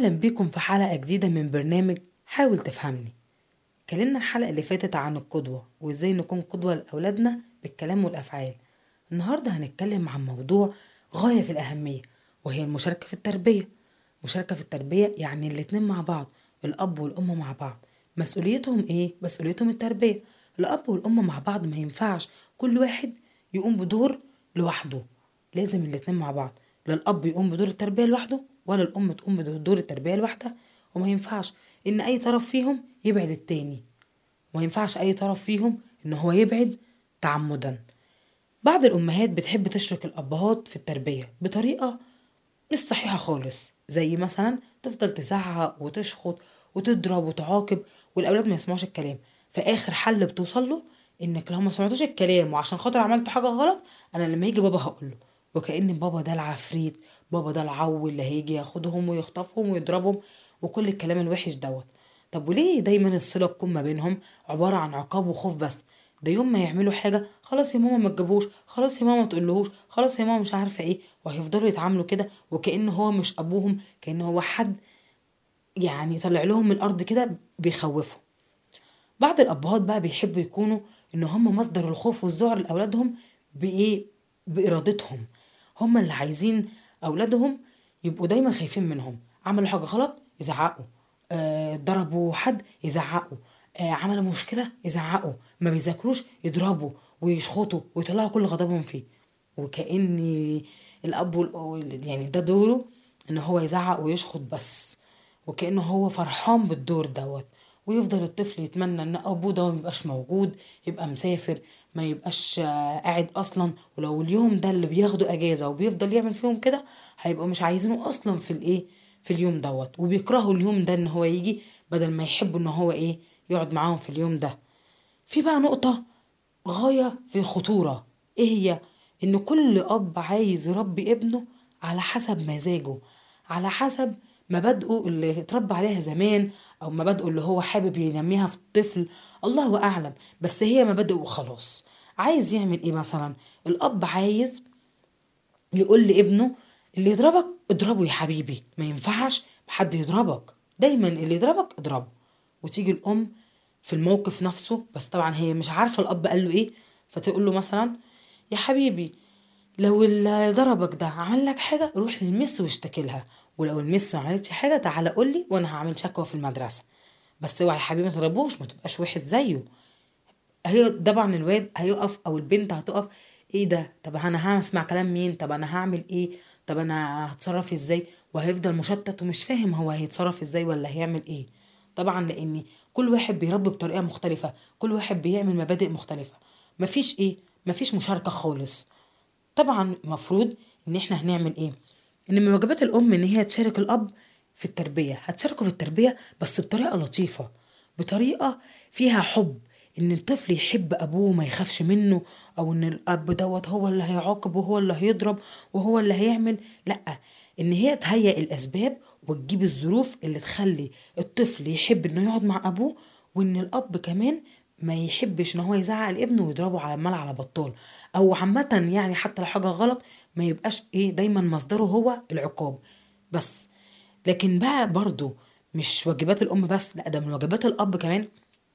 أهلا بيكم في حلقة جديدة من برنامج حاول تفهمني. اتكلمنا الحلقة اللي فاتت عن القدوة وإزاي نكون قدوة لأولادنا بالكلام والأفعال. النهاردة هنتكلم عن موضوع غاية في الأهمية وهي المشاركة في التربية. مشاركة في التربية يعني الاتنين مع بعض الأب والأم مع بعض. مسؤوليتهم إيه؟ مسؤوليتهم التربية. الأب والأم مع بعض ما ينفعش كل واحد يقوم بدور لوحده. لازم الاتنين مع بعض. لا الأب يقوم بدور التربية لوحده ولا الأم تقوم بدور التربية لوحدها وما ينفعش إن أي طرف فيهم يبعد التاني. وما ينفعش أي طرف فيهم إن هو يبعد تعمدا. بعض الأمهات بتحب تشرك الأبهات في التربية بطريقة مش صحيحة خالص. زي مثلا تفضل تزعق وتشخط وتضرب وتعاقب والأولاد ما يسمعوش الكلام. فآخر حل بتوصل له إنك لو ما سمعتوش الكلام وعشان خاطر عملت حاجة غلط أنا لما يجي بابا هقوله وكأن بابا ده العفريت بابا ده العو اللي هيجي ياخدهم ويخطفهم ويضربهم وكل الكلام الوحش دوت. طب وليه دايما الصلة تكون ما بينهم؟ عبارة عن عقاب وخوف بس. ده يوم ما يعملوا حاجة خلاص يا ماما ما تجيبوش خلاص يا ماما ما تقولهوش خلاص يا ماما مش عارفة إيه. وهيفضلوا يتعاملوا كده وكأن هو مش أبوهم كأن هو حد يعني طلع لهم من الأرض كده بيخوفهم. بعض الأبهات بقى بيحبوا يكونوا إن هم مصدر الخوف والذعر لأولادهم بإيه؟ بإرادتهم. هم اللي عايزين أولادهم يبقوا دايما خايفين منهم. عملوا حاجة غلط يزعقوا. آه ضربوا حد يزعقوا. آه عملوا مشكلة يزعقوا. ما بيذاكروش يضربوا ويشخطوا ويطلعوا كل غضبهم فيه. وكأن وال- يعني ده دوره إن هو يزعق ويشخط بس. وكأنه هو فرحان بالدور دوت. ويفضل الطفل يتمنى إن أبوه ده ما يبقاش موجود يبقى مسافر ما يبقاش آه، قاعد أصلا. ولو اليوم ده اللي بياخدوا أجازة وبيفضل يعمل فيهم كده هيبقوا مش عايزينه أصلا في الإيه؟ في اليوم دوت. وبيكرهوا اليوم ده إن هو يجي بدل ما يحبوا إن هو إيه؟ يقعد معاهم في اليوم ده. في بقى نقطة غاية في الخطورة. إيه هي؟ إن كل أب عايز يربي ابنه على حسب مزاجه على حسب مبادئه اللي اتربى عليها زمان أو مبادئه اللي هو حابب ينميها في الطفل الله أعلم. بس هي مبادئه وخلاص. عايز يعمل إيه مثلا؟ الأب عايز يقول لابنه اللي يضربك اضربه يا حبيبي ما ينفعش حد يضربك. دايما اللي يضربك اضربه. وتيجي الأم في الموقف نفسه بس طبعا هي مش عارفة الأب قال له إيه فتقول له مثلا يا حبيبي لو اللي ضربك ده عمل لك حاجة روح للمس واشتكي لها. ولو المس ما عملتش حاجة تعالى قول لي وأنا هعمل شكوى في المدرسة. بس اوعى يا حبيبي ما تضربوش ما تبقاش واحد زيه. هي طبعا الواد هيقف أو البنت هتقف إيه ده؟ طب أنا هسمع كلام مين؟ طب أنا هعمل إيه؟ طب أنا هتصرف إزاي؟ وهيفضل مشتت ومش فاهم هو هيتصرف إزاي ولا هيعمل إيه. طبعا لأن كل واحد بيربي بطريقة مختلفة كل واحد بيعمل مبادئ مختلفة. مفيش إيه؟ مفيش مشاركة خالص. طبعا المفروض إن إحنا هنعمل إيه؟ إن من واجبات الأم إن هي تشارك الأب في التربية. هتشاركه في التربية بس بطريقة لطيفة بطريقة فيها حب. إن الطفل يحب أبوه ما يخافش منه أو إن الأب دوت هو اللي هيعاقب وهو اللي هيضرب وهو اللي هيعمل. لأ إن هي تهيئ الأسباب وتجيب الظروف اللي تخلي الطفل يحب إنه يقعد مع أبوه وإن الأب كمان ما يحبش إن هو يزعق لابنه ويضربه على المال على بطال. أو عامة يعني حتى لو حاجة غلط ما يبقاش إيه دايما مصدره هو العقاب. بس لكن بقى برضو مش واجبات الأم بس لا ده من واجبات الأب كمان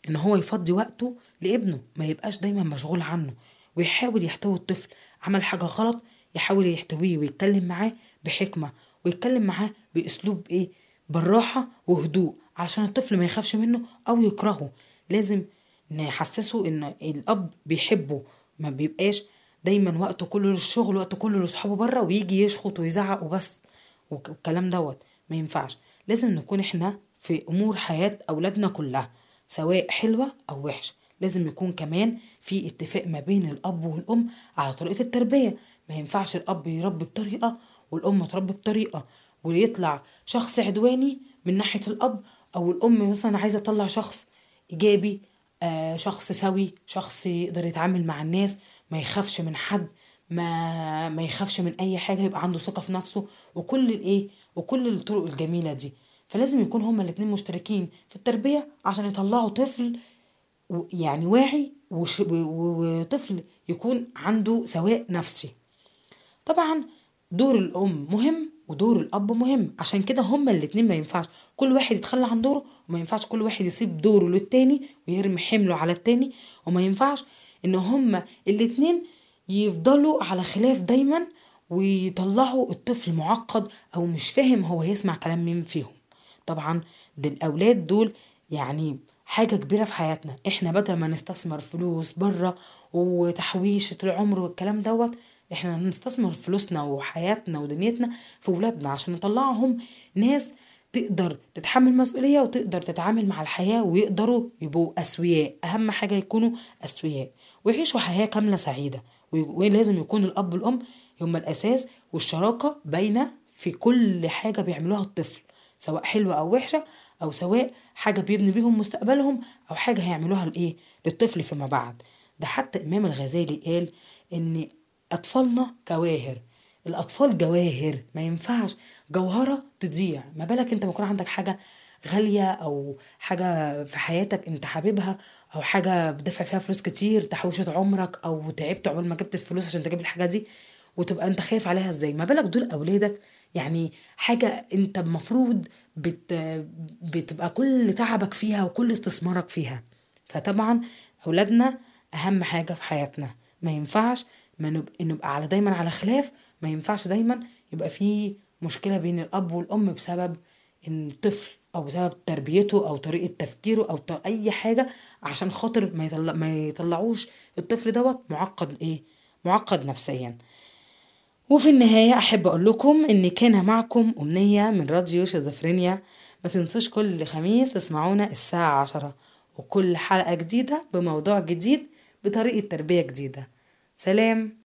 إن هو يفضي وقته لابنه. ما يبقاش دايما مشغول عنه ويحاول يحتوي الطفل. عمل حاجة غلط يحاول يحتويه ويتكلم معاه بحكمة ويتكلم معاه بأسلوب إيه بالراحة وهدوء علشان الطفل ما يخافش منه أو يكرهه. لازم نحسسه إن الأب بيحبه ما بيبقاش دايما وقته كله للشغل وقته كله لاصحابه بره ويجي يشخط ويزعق وبس. والكلام دوت ما ينفعش. لازم نكون إحنا في أمور حياة أولادنا كلها سواء حلوة أو وحشة. لازم يكون كمان في اتفاق ما بين الأب والأم على طريقة التربية. ما ينفعش الأب يربي بطريقة والأم تربي بطريقة. ويطلع شخص عدواني من ناحية الأب أو الأم مثلا عايزة تطلع شخص إيجابي شخص سوي شخص يقدر يتعامل مع الناس ما يخافش من حد ما ما يخافش من أي حاجة يبقى عنده ثقة في نفسه وكل الإيه وكل الطرق الجميلة دي. فلازم يكون هما الاتنين مشتركين في التربية عشان يطلعوا طفل يعني واعي وطفل يكون عنده سواء نفسي. طبعا دور الأم مهم ودور الأب مهم. عشان كده هما الاتنين ما ينفعش. كل واحد يتخلى عن دوره وما ينفعش كل واحد يسيب دوره للتاني ويرمي حمله على التاني. وما ينفعش إن هما الاتنين يفضلوا على خلاف دايما ويطلعوا الطفل معقد أو مش فاهم هو يسمع كلام مين فيهم. طبعا ده الأولاد دول يعني حاجة كبيرة في حياتنا. إحنا بدل ما نستثمر فلوس بره وتحويشة العمر والكلام دوت إحنا نستثمر فلوسنا وحياتنا ودنيتنا في ولادنا عشان نطلعهم ناس تقدر تتحمل مسؤولية وتقدر تتعامل مع الحياة ويقدروا يبقوا أسوياء. أهم حاجة يكونوا أسوياء. ويعيشوا حياة كاملة سعيدة. ولازم يكون الأب والأم هما الأساس والشراكة باينة في كل حاجة بيعملوها الطفل سواء حلوة أو وحشة أو سواء حاجة بيبني بيهم مستقبلهم أو حاجة هيعملوها لإيه؟ للطفل فيما بعد. ده حتى إمام الغزالي قال إن أطفالنا كواهر الأطفال جواهر ما ينفعش جوهرة تضيع. ما بالك أنت ما يكون عندك حاجة غالية أو حاجة في حياتك أنت حاببها أو حاجة بدفع فيها فلوس كتير تحويشة عمرك أو تعبت عقبال ما جبت الفلوس عشان تجيب الحاجة دي؟ وتبقى انت خايف عليها إزاي؟ ما بالك دول اولادك؟ يعني حاجة انت المفروض بت بتبقى كل تعبك فيها وكل استثمارك فيها. فطبعا أولادنا أهم حاجة في حياتنا. ما ينفعش ما نبقى, نبقى على دايما على خلاف. ما ينفعش دايما يبقى في مشكلة بين الأب والأم بسبب إن الطفل أو بسبب تربيته أو طريقة تفكيره أو أي حاجة عشان خاطر ما, يطلع ما يطلعوش الطفل دوت معقد إيه؟ معقد نفسيا. وفي النهاية أحب أقول لكم إن كان معكم أمنية من راديو شيزوفرينيا. ما تنسوش كل خميس تسمعونا الساعة عشرة وكل حلقة جديدة بموضوع جديد بطريقة تربية جديدة. سلام.